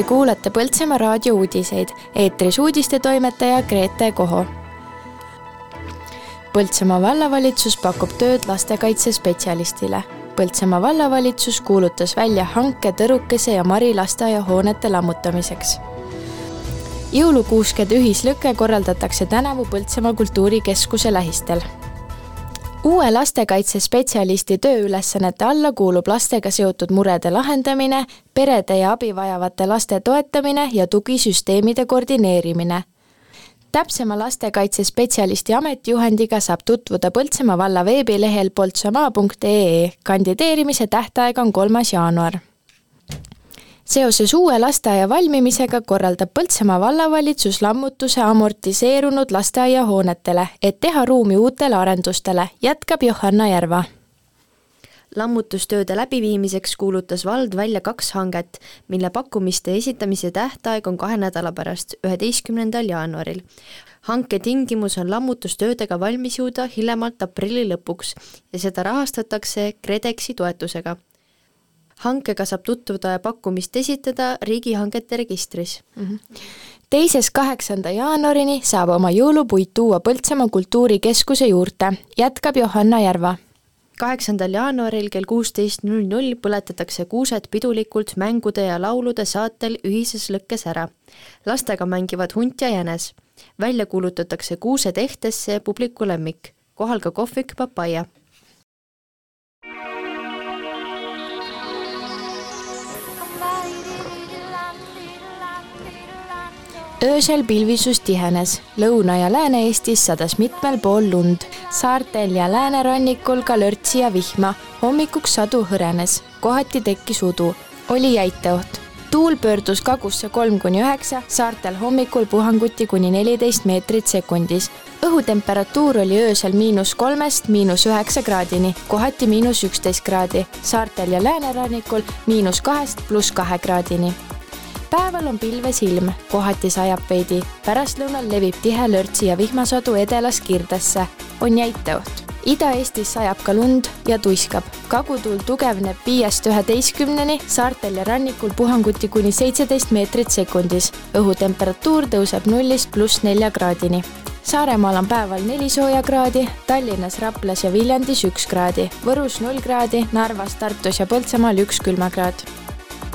Te kuulate Põltsamaa raadio uudiseid, eetris uudistetoimetaja Grete Koho. Põltsamaa vallavalitsus pakub tööd lastekaitsespetsialistile. Põltsamaa vallavalitsus kuulutas välja hanke Tõrukese ja Mari lasteaiahoonete lammutamiseks. jõulukuuskede ühislõke korraldatakse tänavu Põltsamaa kultuurikeskuse lähistel uue lastekaitsespetsialisti tööülesannete alla kuulub lastega seotud murede lahendamine, perede ja abi vajavate laste toetamine ja tugisüsteemide koordineerimine. täpsema lastekaitsespetsialisti ametijuhendiga saab tutvuda Põltsamaa valla veebilehel poltsamaa.ee. kandideerimise tähtaeg on kolmas jaanuar seoses uue lasteaia valmimisega korraldab Põltsamaa vallavalitsus lammutuse amortiseerunud lasteaiahoonetele, et teha ruumi uutele arendustele, jätkab Johanna Järva lammutustööde läbiviimiseks kuulutas vald välja kaks hanget, mille pakkumiste esitamise tähtaeg on kahe nädala pärast, üheteistkümnendal jaanuaril. hanke tingimus on lammutustöödega valmis jõuda hiljemalt aprilli lõpuks ja seda rahastatakse KredExi toetusega hankega saab tutvuda ja pakkumist esitada riigihangete registris mm. -hmm teisest kaheksanda jaanuarini saab oma jõulupuid tuua Põltsamaa kultuurikeskuse juurde, jätkab Johanna Järva. kaheksandal jaanuaril kell kuusteist null null põletatakse kuused pidulikult mängude ja laulude saatel ühises lõkkes ära. lastega mängivad hunt ja jänes. välja kuulutatakse kuused ehtesse publiku lemmik, kohal ka kohvik papaia öösel pilvisus tihenes, Lõuna- ja Lääne-Eestis sadas mitmel pool lund, saartel ja läänerannikul ka lörtsi ja vihma, hommikuks sadu hõrenes, kohati tekkis udu, oli jäiteoht. tuul pöördus kagusse kolm kuni üheksa, saartel hommikul puhanguti kuni neliteist meetrit sekundis. õhutemperatuur oli öösel miinus kolmest miinus üheksa kraadini, kohati miinus üksteist kraadi, saartel ja läänerannikul miinus kahest pluss kahe kraadini päeval on pilves ilm, kohati sajab veidi, pärastlõunal levib tihe lörtsi ja vihmasadu edelast Kirdesse, on jäiteoht. Ida-Eestis sajab ka lund ja tuiskab. kagutuul tugevneb viiest üheteistkümneni, saartel ja rannikul puhanguti kuni seitseteist meetrit sekundis. õhutemperatuur tõuseb nullist pluss nelja kraadini. Saaremaal on päeval neli sooja kraadi, Tallinnas, Raplas ja Viljandis üks kraadi, Võrus null kraadi, Narvas, Tartus ja Põltsamaal üks külmakraad